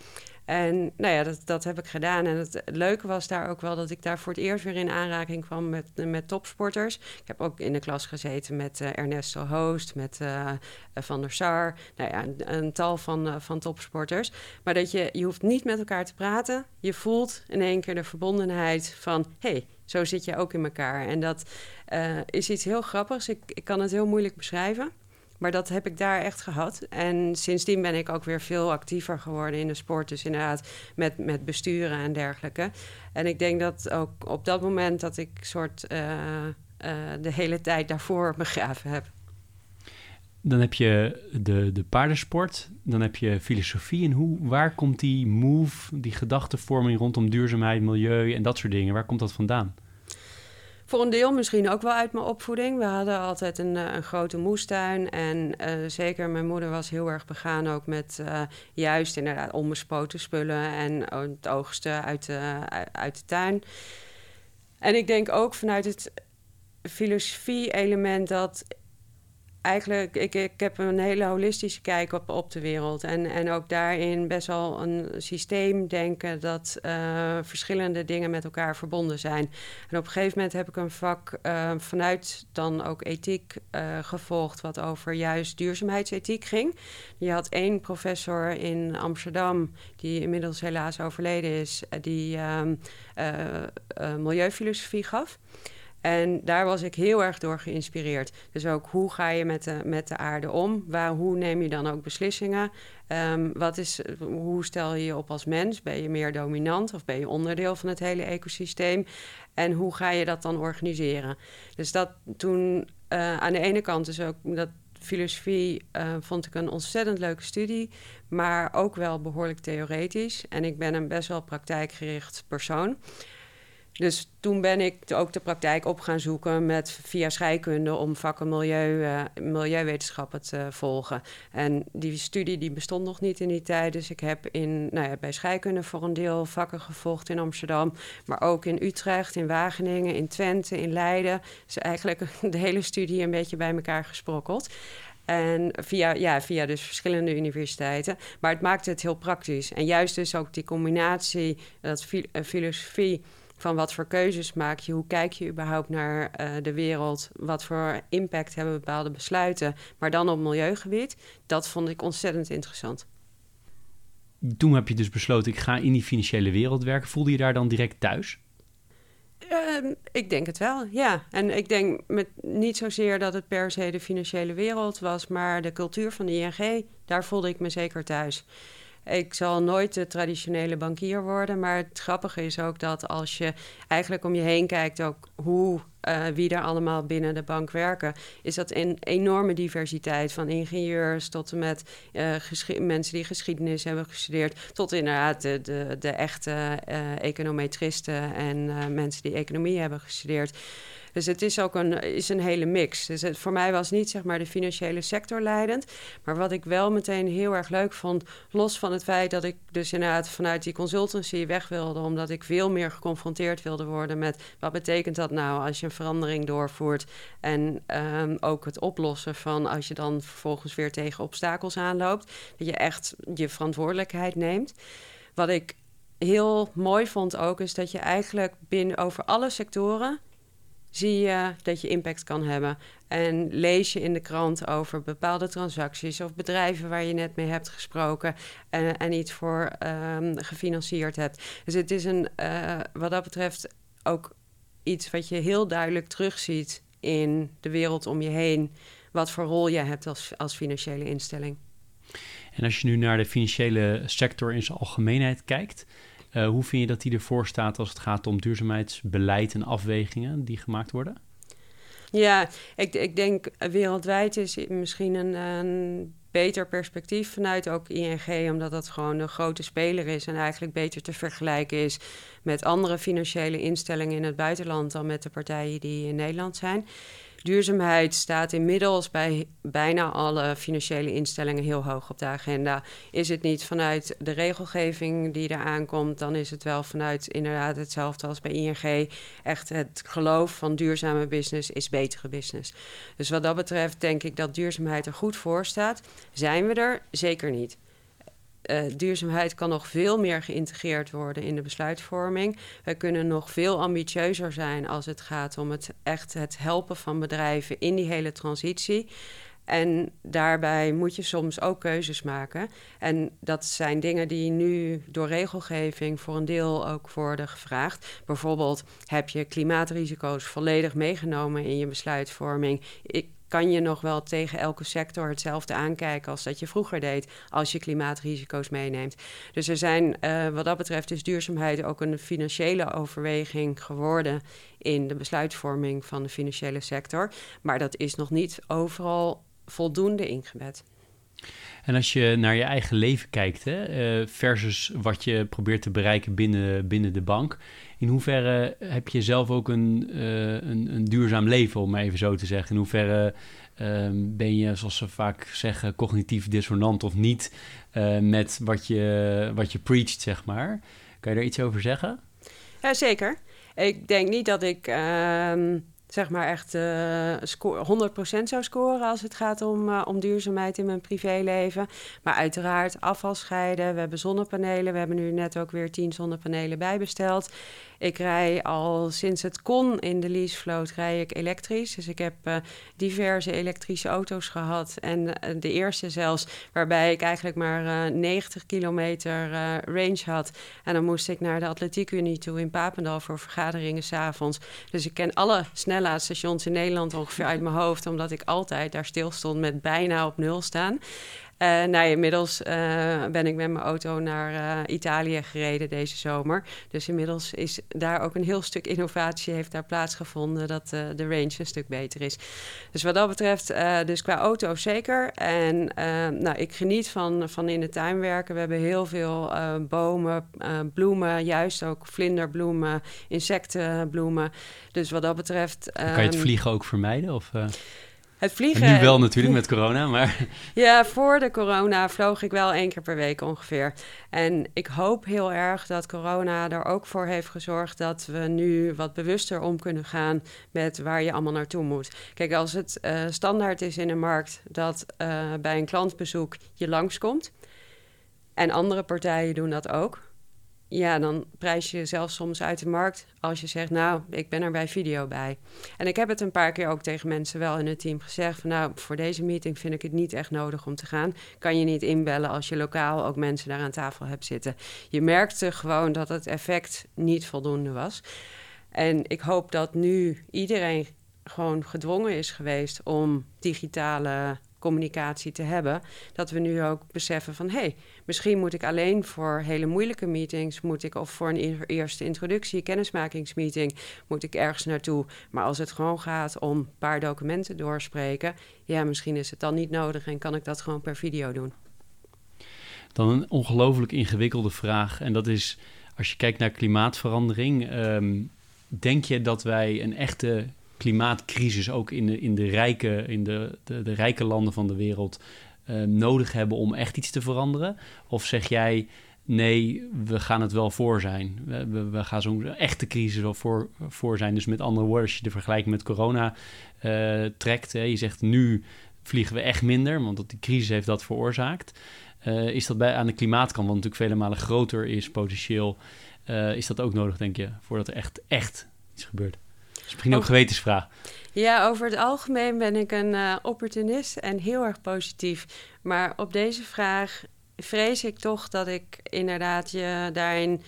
En nou ja, dat, dat heb ik gedaan. En het, leuke was daar ook wel dat ik daar voor het eerst weer in aanraking kwam met, met topsporters. Ik heb ook in de klas gezeten met uh, Ernesto Hoost, met uh, Van der Sar. Nou ja, een, tal van, uh, van topsporters. Maar dat je, je hoeft niet met elkaar te praten. Je voelt in één keer de verbondenheid van... hey, zo zit je ook in elkaar. En dat is iets heel grappigs. Ik, ik kan het heel moeilijk beschrijven. Maar dat heb ik daar echt gehad. En sindsdien ben ik ook weer veel actiever geworden in de sport. Dus inderdaad met, met besturen en dergelijke. En ik denk dat ook op dat moment dat ik soort uh, uh, de hele tijd daarvoor begraven heb. Dan heb je de, de paardensport, dan heb je filosofie. En hoe, waar komt die move, die gedachtenvorming rondom duurzaamheid, milieu en dat soort dingen, waar komt dat vandaan? Voor een deel misschien ook wel uit mijn opvoeding. We hadden altijd een, eh, een grote moestuin. En uh, zeker mijn moeder was heel erg begaan ook met uh, juist inderdaad onbespoten spullen en het oogsten uit de, uit de tuin. En ik denk ook vanuit het filosofie-element dat eigenlijk, ik, ik heb een hele holistische kijk op, op de wereld. En, en ook daarin best wel een systeem denken dat uh, verschillende dingen met elkaar verbonden zijn. En op een gegeven moment heb ik een vak uh, vanuit dan ook ethiek uh, gevolgd, wat over juist duurzaamheidsethiek ging. Je had één professor in Amsterdam, die inmiddels helaas overleden is, die um, milieufilosofie gaf. En daar was ik heel erg door geïnspireerd. Dus ook hoe ga je met de, met de aarde om? Waar, hoe neem je dan ook beslissingen? Um, wat is, hoe stel je je op als mens? Ben je meer dominant of ben je onderdeel van het hele ecosysteem? En hoe ga je dat dan organiseren? Dus dat toen uh, aan de ene kant dus ook dat filosofie uh, vond ik een ontzettend leuke studie, maar ook wel behoorlijk theoretisch. En ik ben een best wel praktijkgericht persoon. Dus toen ben ik ook de praktijk op gaan zoeken met via scheikunde om vakken milieu, uh, milieuwetenschappen te volgen. En die studie die bestond nog niet in die tijd. Dus ik heb in, nou ja, bij scheikunde voor een deel vakken gevolgd in Amsterdam. Maar ook in Utrecht, in Wageningen, in Twente, in Leiden. Dus eigenlijk de hele studie een beetje bij elkaar gesprokkeld. En via, ja, via dus verschillende universiteiten. Maar het maakte het heel praktisch. En juist dus ook die combinatie, dat eh, filosofie van wat voor keuzes maak je, hoe kijk je überhaupt naar uh, de wereld, wat voor impact hebben bepaalde besluiten, maar dan op milieugebied, dat vond ik ontzettend interessant. Toen heb je dus besloten, ik ga in die financiële wereld werken. Voelde je daar dan direct thuis? Uh, ik denk het wel, ja. En ik denk met, niet zozeer dat het per se de financiële wereld was, maar de cultuur van de ING, daar voelde ik me zeker thuis. Ik zal nooit de traditionele bankier worden, maar het grappige is ook dat als je eigenlijk om je heen kijkt, ook hoe uh, wie er allemaal binnen de bank werken, is dat een enorme diversiteit van ingenieurs tot en met uh, mensen die geschiedenis hebben gestudeerd, tot inderdaad de, de, de echte uh, econometristen en mensen die economie hebben gestudeerd. Dus het is ook een, is een hele mix. Dus voor mij was niet zeg maar de financiële sector leidend. Maar wat ik wel meteen heel erg leuk vond, los van het feit dat ik dus inderdaad vanuit die consultancy weg wilde, omdat ik veel meer geconfronteerd wilde worden met wat betekent dat nou als je een verandering doorvoert. En um, ook het oplossen van als je dan vervolgens weer tegen obstakels aanloopt. Dat je echt je verantwoordelijkheid neemt. Wat ik heel mooi vond ook, is dat je eigenlijk binnen over alle sectoren zie je dat je impact kan hebben. En lees je in de krant over bepaalde transacties of bedrijven waar je net mee hebt gesproken en, en iets voor um, gefinancierd hebt. Dus het is een, uh, wat dat betreft ook iets wat je heel duidelijk terugziet in de wereld om je heen. Wat voor rol je hebt als, als financiële instelling. En als je nu naar de financiële sector in zijn algemeenheid kijkt, uh, hoe vind je dat die ervoor staat als het gaat om duurzaamheidsbeleid en afwegingen die gemaakt worden? Ja, ik, ik denk wereldwijd is misschien een, een beter perspectief vanuit ook ING, omdat dat gewoon een grote speler is en eigenlijk beter te vergelijken is met andere financiële instellingen in het buitenland dan met de partijen die in Nederland zijn. Duurzaamheid staat inmiddels bij bijna alle financiële instellingen heel hoog op de agenda. Is het niet vanuit de regelgeving die er aankomt, dan is het wel vanuit inderdaad hetzelfde als bij ING. Echt het geloof van duurzame business is betere business. Dus wat dat betreft denk ik dat duurzaamheid er goed voor staat. Zijn we er? Zeker niet. Uh, duurzaamheid kan nog veel meer geïntegreerd worden in de besluitvorming. We kunnen nog veel ambitieuzer zijn als het gaat om het echt het helpen van bedrijven in die hele transitie. En daarbij moet je soms ook keuzes maken. En dat zijn dingen die nu door regelgeving voor een deel ook worden gevraagd. Bijvoorbeeld heb je klimaatrisico's volledig meegenomen in je besluitvorming. Ik kan je nog wel tegen elke sector hetzelfde aankijken als dat je vroeger deed als je klimaatrisico's meeneemt. Dus er zijn uh, wat dat betreft is duurzaamheid ook een financiële overweging geworden in de besluitvorming van de financiële sector. Maar dat is nog niet overal voldoende ingebed. En als je naar je eigen leven kijkt, hè, uh, versus wat je probeert te bereiken binnen, binnen de bank, in hoeverre heb je zelf ook een, uh, een, een, duurzaam leven, om maar even zo te zeggen? In hoeverre uh, ben je, zoals ze vaak zeggen, cognitief dissonant of niet uh, met wat je, wat je preacht, zeg maar? Kan je daar iets over zeggen? Ja, zeker. Ik denk niet dat ik ehm, zeg maar echt uh, score, 100% zou scoren als het gaat om, uh, om duurzaamheid in mijn privéleven. Maar uiteraard afval scheiden. We hebben zonnepanelen. We hebben nu net ook weer 10 zonnepanelen bijbesteld. Ik rij al sinds het kon in de leasevloot rij ik elektrisch. Dus ik heb uh, diverse elektrische auto's gehad. En uh, de eerste zelfs, waarbij ik eigenlijk maar uh, 90 kilometer range had. En dan moest ik naar de Atletiekunie toe in Papendal voor vergaderingen s'avonds. Dus ik ken alle snellaadstations in Nederland ongeveer uit mijn hoofd, omdat ik altijd daar stil stond met bijna op nul staan. Uh, nou, inmiddels uh, ben ik met mijn auto naar uh, Italië gereden deze zomer. Dus inmiddels is daar ook een heel stuk innovatie heeft daar plaatsgevonden... dat de range een stuk beter is. Dus wat dat betreft, dus qua auto zeker. En nou, ik geniet van, van in de tuin werken. We hebben heel veel bomen, bloemen, juist ook vlinderbloemen, insectenbloemen. Dus wat dat betreft... kan je het ehm, vliegen ook vermijden? Of, het vliegen. nu wel natuurlijk met corona, maar. Ja, voor de corona vloog ik wel één keer per week ongeveer. En ik hoop heel erg dat corona er ook voor heeft gezorgd dat we nu wat bewuster om kunnen gaan met waar je allemaal naartoe moet. Kijk, als het uh, standaard is in de markt dat uh, bij een klantbezoek je langskomt. En andere partijen doen dat ook ja, dan prijs je jezelf soms uit de markt als je zegt, nou, ik ben er bij video bij. En ik heb het een paar keer ook tegen mensen wel in het team gezegd van, nou, voor deze meeting vind ik het niet echt nodig om te gaan. Kan je niet inbellen als je lokaal ook mensen daar aan tafel hebt zitten. Je merkte gewoon dat het effect niet voldoende was. En ik hoop dat nu iedereen gewoon gedwongen is geweest om digitale communicatie te hebben. Dat we nu ook beseffen van hé, hey, misschien moet ik alleen voor hele moeilijke meetings, moet ik of voor een eerste introductie, kennismakingsmeeting, moet ik ergens naartoe. Maar als het gewoon gaat om een paar documenten doorspreken, ja, misschien is het dan niet nodig en kan ik dat gewoon per video doen. Dan een ongelooflijk ingewikkelde vraag. En dat is, als je kijkt naar klimaatverandering, um, denk je dat wij een echte klimaatcrisis ook in de, in de, rijke, in de, de, de rijke landen van de wereld uh, nodig hebben om echt iets te veranderen? Of zeg jij, nee, we gaan het wel voor zijn. We, we, gaan zo'n echte crisis wel voor, voor zijn. Dus met andere woorden, als je de vergelijking met corona uh, trekt, hè, je zegt nu vliegen we echt minder, want die crisis heeft dat veroorzaakt. is dat bij, aan de klimaatkant, wat natuurlijk vele malen groter is potentieel, is dat ook nodig, denk je, voordat er echt, echt iets gebeurt? Is misschien ook een gewetensvraag. Ja, over het algemeen ben ik een uh, opportunist en heel erg positief. Maar op deze vraag vrees ik toch dat ik inderdaad je daarin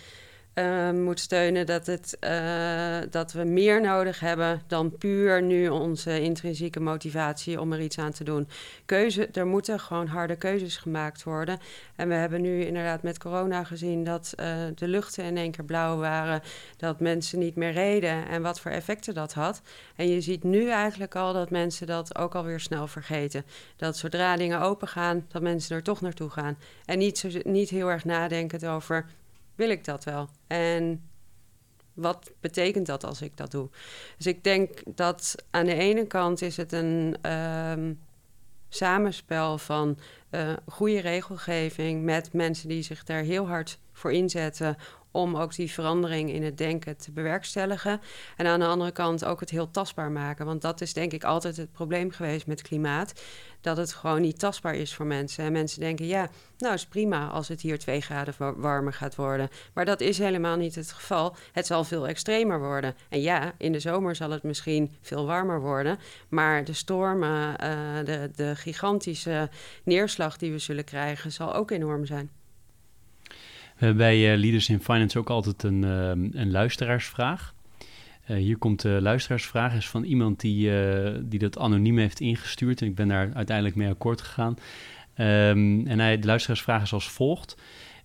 uh, moet steunen dat, het, uh, dat we meer nodig hebben dan puur nu onze intrinsieke motivatie om er iets aan te doen. Keuze, er moeten gewoon harde keuzes gemaakt worden. En we hebben nu inderdaad met corona gezien dat uh, de luchten in één keer blauw waren, dat mensen niet meer reden en wat voor effecten dat had. En je ziet nu eigenlijk al dat mensen dat ook alweer snel vergeten. Dat zodra dingen open gaan, dat mensen er toch naartoe gaan. En niet, zo, niet heel erg nadenken over wil ik dat wel? En wat betekent dat als ik dat doe? Dus ik denk dat aan de ene kant is het een um, samenspel van uh, goede regelgeving met mensen die zich daar heel hard voor inzetten om ook die verandering in het denken te bewerkstelligen. En aan de andere kant ook het heel tastbaar maken. Want dat is denk ik altijd het probleem geweest met klimaat. Dat het gewoon niet tastbaar is voor mensen. En mensen denken, ja, nou is prima als het hier twee graden warmer gaat worden. Maar dat is helemaal niet het geval. Het zal veel extremer worden. En ja, in de zomer zal het misschien veel warmer worden. Maar de stormen, uh, de, de gigantische neerslag die we zullen krijgen, zal ook enorm zijn. Hebben bij uh, Leaders in Finance ook altijd een, uh, een luisteraarsvraag. Hier komt de luisteraarsvraag, is van iemand die, die dat anoniem heeft ingestuurd. En ik ben daar uiteindelijk mee akkoord gegaan. Um, en hij, de luisteraarsvraag is als volgt.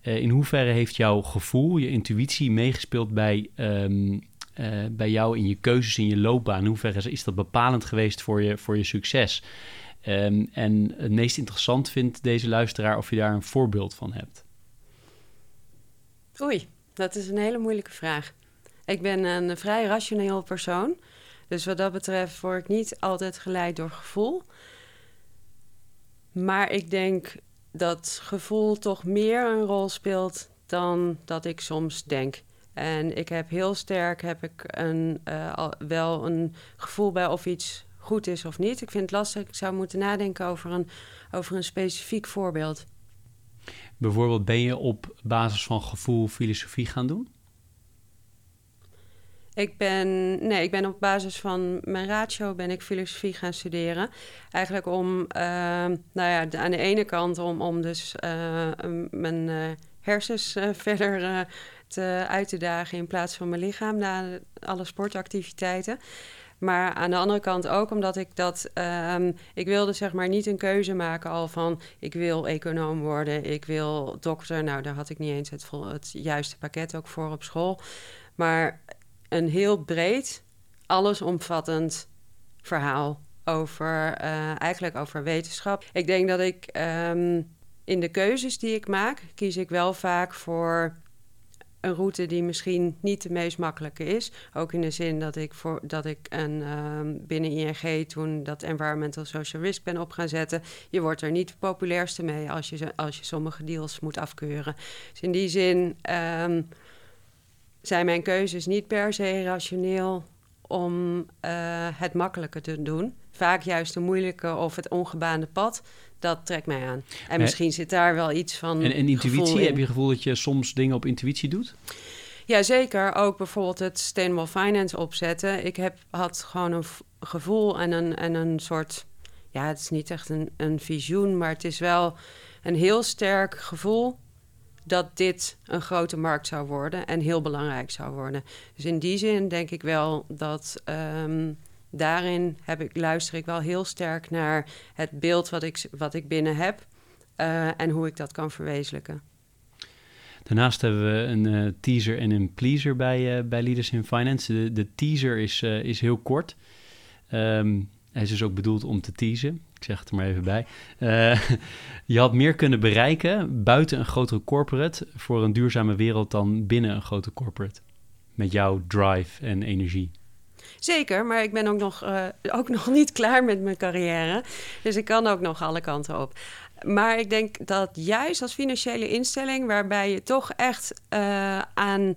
in hoeverre heeft jouw gevoel, je intuïtie meegespeeld bij, um, bij jou in je keuzes, in je loopbaan? In hoeverre is dat bepalend geweest voor je, voor je succes? Um, en het meest interessant vindt deze luisteraar of je daar een voorbeeld van hebt. Oei, dat is een hele moeilijke vraag. Ik ben een vrij rationeel persoon. Dus wat dat betreft word ik niet altijd geleid door gevoel. Maar ik denk dat gevoel toch meer een rol speelt dan dat ik soms denk. En ik heb heel sterk heb ik een, uh, wel een gevoel bij of iets goed is of niet. Ik vind het lastig. Ik zou moeten nadenken over een, over een specifiek voorbeeld. Bijvoorbeeld, ben je op basis van gevoel filosofie gaan doen? Ik ben, nee, ik ben op basis van mijn ratio ben ik filosofie gaan studeren. Eigenlijk om, uh, nou ja, aan de ene kant om, om dus uh, mijn uh, hersens verder te, uit te dagen in plaats van mijn lichaam na alle sportactiviteiten. Maar aan de andere kant ook omdat ik dat. Um, ik wilde zeg maar niet een keuze maken al van. Ik wil econoom worden, ik wil dokter. Nou, daar had ik niet eens het, het juiste pakket ook voor op school. Maar een heel breed, allesomvattend verhaal over. Uh, eigenlijk over wetenschap. Ik denk dat ik. Um, in de keuzes die ik maak, kies ik wel vaak voor een route die misschien niet de meest makkelijke is. Ook in de zin dat ik, voor, dat ik een, uh, binnen ING toen dat environmental social risk ben op gaan zetten. Je wordt er niet de populairste mee als je, als je sommige deals moet afkeuren. Dus in die zin um, zijn mijn keuzes niet per se rationeel om uh, het makkelijke te doen. Vaak juist de moeilijke of het ongebaande pad dat trekt mij aan. En misschien zit daar wel iets van. En, en intuïtie, heb je het gevoel dat je soms dingen op intuïtie doet? Ja, zeker. Ook bijvoorbeeld het Sustainable Finance opzetten. Ik heb, had gewoon een gevoel en een, en een soort. Ja, het is niet echt een, een visioen, maar het is wel een heel sterk gevoel dat dit een grote markt zou worden en heel belangrijk zou worden. Dus in die zin denk ik wel dat um, daarin heb ik, luister ik wel heel sterk naar het beeld wat ik, wat ik binnen heb uh, en hoe ik dat kan verwezenlijken. Daarnaast hebben we een uh, teaser en een pleaser bij, uh, bij Leaders in Finance. De, de teaser is, is heel kort. Um, hij is dus ook bedoeld om te teasen. Ik zeg het er maar even bij. je had meer kunnen bereiken buiten een grotere corporate voor een duurzame wereld dan binnen een grote corporate. Met jouw drive en energie. Zeker, maar ik ben ook nog, uh, ook nog niet klaar met mijn carrière. Dus ik kan ook nog alle kanten op. Maar ik denk dat juist als financiële instelling, waarbij je toch echt uh, aan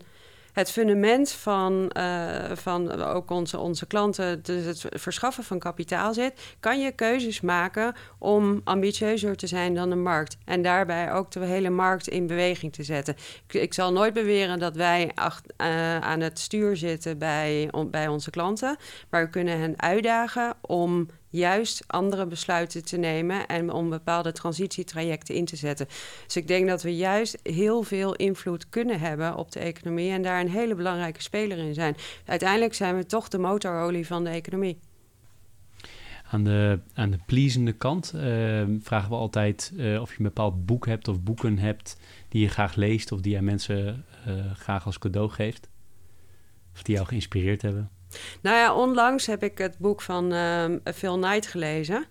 het fundament van, uh, van ook onze, onze klanten, dus het verschaffen van kapitaal zit, kan je keuzes maken om ambitieuzer te zijn dan de markt. En daarbij ook de hele markt in beweging te zetten. Ik, zal nooit beweren dat wij uh, aan het stuur zitten bij, bij onze klanten, maar we kunnen hen uitdagen om juist andere besluiten te nemen en om bepaalde transitietrajecten in te zetten. Dus ik denk dat we juist heel veel invloed kunnen hebben op de economie en daar een hele belangrijke speler in zijn. Uiteindelijk zijn we toch de motorolie van de economie. Aan de, aan de pleasende kant uh, vragen we altijd uh, of je een bepaald boek hebt of boeken hebt die je graag leest of die je mensen uh, graag als cadeau geeft. Of die jou geïnspireerd hebben. Nou ja, onlangs heb ik het boek van um, Phil Knight gelezen.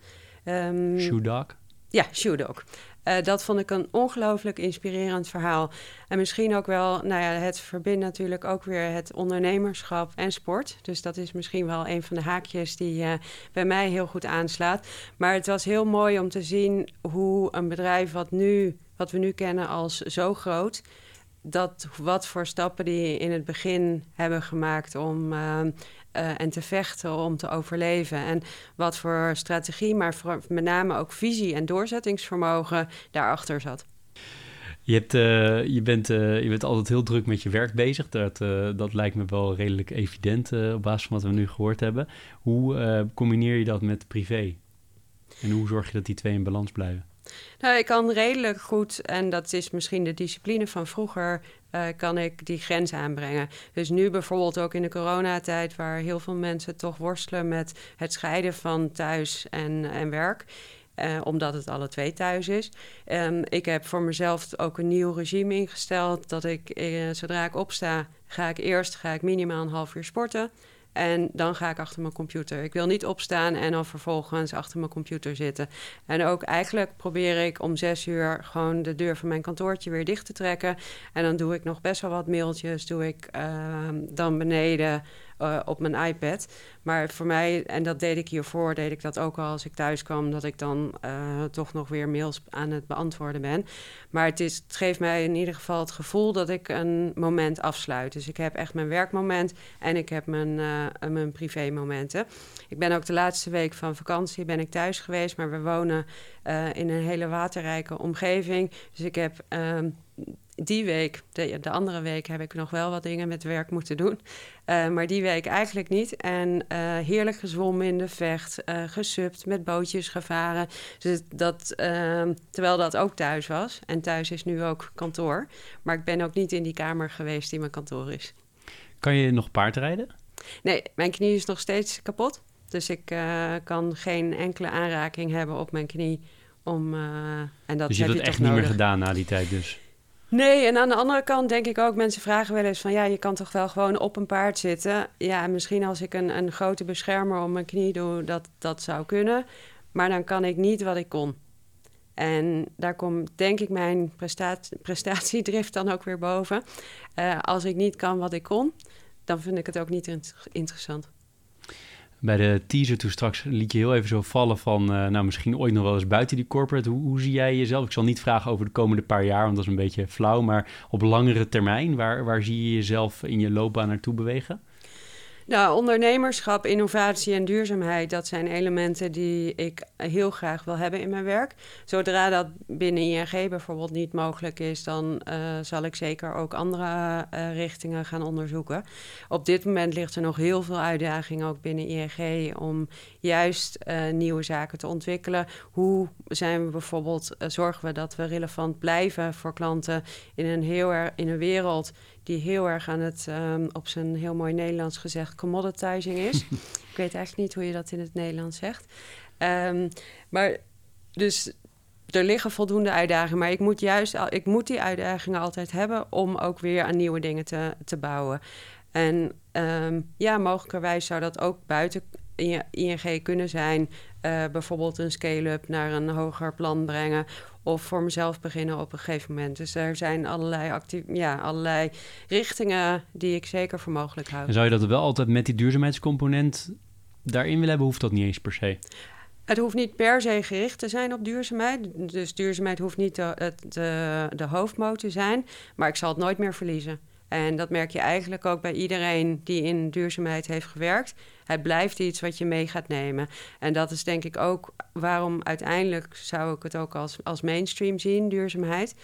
Um, Shoe Dog? Ja, Shoe Dog. Uh, dat vond ik een ongelooflijk inspirerend verhaal. En misschien ook wel, nou ja, het verbindt natuurlijk ook weer het ondernemerschap en sport. Dus dat is misschien wel een van de haakjes die uh, bij mij heel goed aanslaat. Maar het was heel mooi om te zien hoe een bedrijf wat nu, wat we nu kennen als zo groot, dat wat voor stappen die in het begin hebben gemaakt om uh, uh, en te vechten om te overleven. En wat voor strategie, maar met name ook visie en doorzettingsvermogen daarachter zat. Je, hebt, uh, je, bent, je bent altijd heel druk met je werk bezig. Dat, dat lijkt me wel redelijk evident op basis van wat we nu gehoord hebben. Hoe combineer je dat met privé? En hoe zorg je dat die twee in balans blijven? Nou, ik kan redelijk goed, en dat is misschien de discipline van vroeger, uh, kan ik die grens aanbrengen. Dus nu bijvoorbeeld ook in de coronatijd, waar heel veel mensen toch worstelen met het scheiden van thuis en, en werk. Uh, omdat het alle twee thuis is. Um, ik heb voor mezelf ook een nieuw regime ingesteld. Dat ik, uh, zodra ik opsta, ga ik eerst ga ik minimaal een half uur sporten. En dan ga ik achter mijn computer. Ik wil niet opstaan en dan vervolgens achter mijn computer zitten. En ook eigenlijk probeer ik om zes uur gewoon de deur van mijn kantoortje weer dicht te trekken. En dan doe ik nog best wel wat mailtjes. Doe ik uh, dan beneden uh, op mijn iPad. Maar voor mij, en dat deed ik hiervoor, deed ik dat ook al als ik thuis kwam, dat ik dan uh, toch nog weer mails aan het beantwoorden ben. Maar het, is, het geeft mij in ieder geval het gevoel dat ik een moment afsluit. Dus ik heb echt mijn werkmoment en ik heb mijn, uh, mijn privémomenten. Ik ben ook de laatste week van vakantie ben ik thuis geweest, maar we wonen in een hele waterrijke omgeving. Dus ik heb ehm, die week, de, de, andere week, heb ik nog wel wat dingen met werk moeten doen. Uh, maar die week eigenlijk niet. En uh, heerlijk gezwommen in de vecht, uh, gesupt, met bootjes gevaren. Dus dat, ehm, terwijl dat ook thuis was. En thuis is nu ook kantoor. Maar ik ben ook niet in die kamer geweest die mijn kantoor is. Kan je nog paardrijden? Nee, mijn knie is nog steeds kapot. Dus ik kan geen enkele aanraking hebben op mijn knie. Om, en dat dus je hebt het echt niet meer gedaan na die tijd dus? Nee, en aan de andere kant denk ik ook, mensen vragen wel eens van ja, je kan toch wel gewoon op een paard zitten. Ja, misschien als ik een, een grote beschermer om mijn knie doe, dat dat zou kunnen. Maar dan kan ik niet wat ik kon. En daar komt denk ik mijn prestatie, prestatiedrift dan ook weer boven. Uh, als ik niet kan wat ik kon, dan vind ik het ook niet interessant bij de teaser toen straks liet je heel even zo vallen van, uh, nou misschien ooit nog wel eens buiten die corporate. Hoe, hoe, zie jij jezelf? Ik zal niet vragen over de komende paar jaar, want dat is een beetje flauw, maar op langere termijn, waar, waar zie je jezelf in je loopbaan naartoe bewegen? Nou, ondernemerschap, innovatie en duurzaamheid, dat zijn elementen die ik heel graag wil hebben in mijn werk. Zodra dat binnen ING bijvoorbeeld niet mogelijk is, dan uh, zal ik zeker ook andere uh, richtingen gaan onderzoeken. Op dit moment ligt er nog heel veel uitdaging ook binnen ING om juist uh, nieuwe zaken te ontwikkelen. Hoe zijn we bijvoorbeeld, zorgen we dat we relevant blijven voor klanten in een heel in een wereld die heel erg aan het, um, op zijn heel mooi Nederlands gezegd, commoditizing is. ik weet eigenlijk niet hoe je dat in het Nederlands zegt. Um, maar dus er liggen voldoende uitdagingen, maar ik moet juist ik moet die uitdagingen altijd hebben om ook weer aan nieuwe dingen te, te bouwen. En um, ja, mogelijkerwijs zou dat ook buiten ING kunnen zijn. Uh, bijvoorbeeld een scale-up naar een hoger plan brengen of voor mezelf beginnen op een gegeven moment. Dus er zijn allerlei, actief, ja, allerlei richtingen die ik zeker voor mogelijk houd. En zou je dat wel altijd met die duurzaamheidscomponent daarin willen hebben? Hoeft dat niet eens per se? Het hoeft niet per se gericht te zijn op duurzaamheid. Dus duurzaamheid hoeft niet de, de, de hoofdmoot te zijn. Maar ik zal het nooit meer verliezen. En dat merk je eigenlijk ook bij iedereen die in duurzaamheid heeft gewerkt. Het blijft iets wat je mee gaat nemen. En dat is denk ik ook waarom uiteindelijk zou ik het ook als, als mainstream zien, duurzaamheid.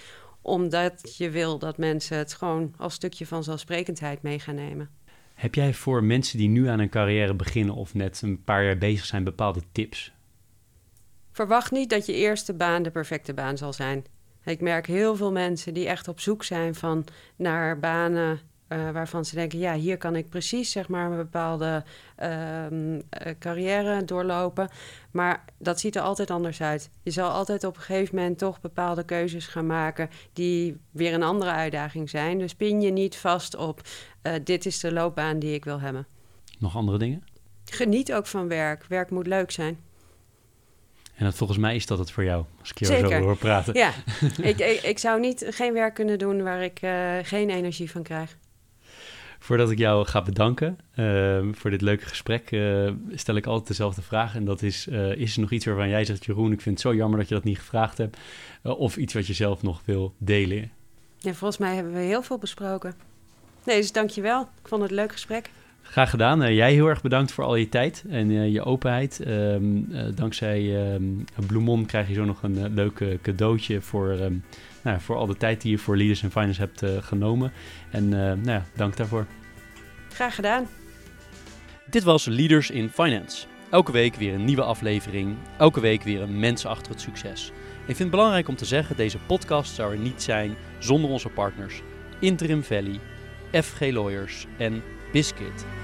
Omdat je wil dat mensen het gewoon als stukje van zelfsprekendheid mee gaan nemen. Heb jij voor mensen die nu aan een carrière beginnen of net een paar jaar bezig zijn bepaalde tips? Verwacht niet dat je eerste baan de perfecte baan zal zijn. Ik merk heel veel mensen die echt op zoek zijn van naar banen uh, waarvan ze denken, ja, hier kan ik precies zeg maar een bepaalde uh, carrière doorlopen. Maar dat ziet er altijd anders uit. Je zal altijd op een gegeven moment toch bepaalde keuzes gaan maken die weer een andere uitdaging zijn. Dus pin je niet vast op uh, dit is de loopbaan die ik wil hebben. Nog andere dingen? Geniet ook van werk. Werk moet leuk zijn. En dat, volgens mij is dat het voor jou, als ik je zo hoor praten. Ja, ik, ik, ik, zou niet, geen werk kunnen doen waar ik uh, geen energie van krijg. Voordat ik jou ga bedanken uh, voor dit leuke gesprek, uh, stel ik altijd dezelfde vraag. En dat is, is er nog iets waarvan jij zegt, Jeroen, ik vind het zo jammer dat je dat niet gevraagd hebt. of iets wat je zelf nog wil delen? Ja, volgens mij hebben we heel veel besproken. Nee, dus dankjewel. Ik vond het een leuk gesprek. Graag gedaan. Uh, jij heel erg bedankt voor al je tijd en uh, je openheid. Um, uh, dankzij um, Bloemon krijg je zo nog een leuk cadeautje voor, um, nou, voor al de tijd die je voor Leaders in Finance hebt genomen. En nou ja, dank daarvoor. Graag gedaan. Dit was Leaders in Finance. Elke week weer een nieuwe aflevering. Elke week weer een mens achter het succes. Ik vind het belangrijk om te zeggen, deze podcast zou er niet zijn zonder onze partners Interim Valley, FG Lawyers en Biscuit.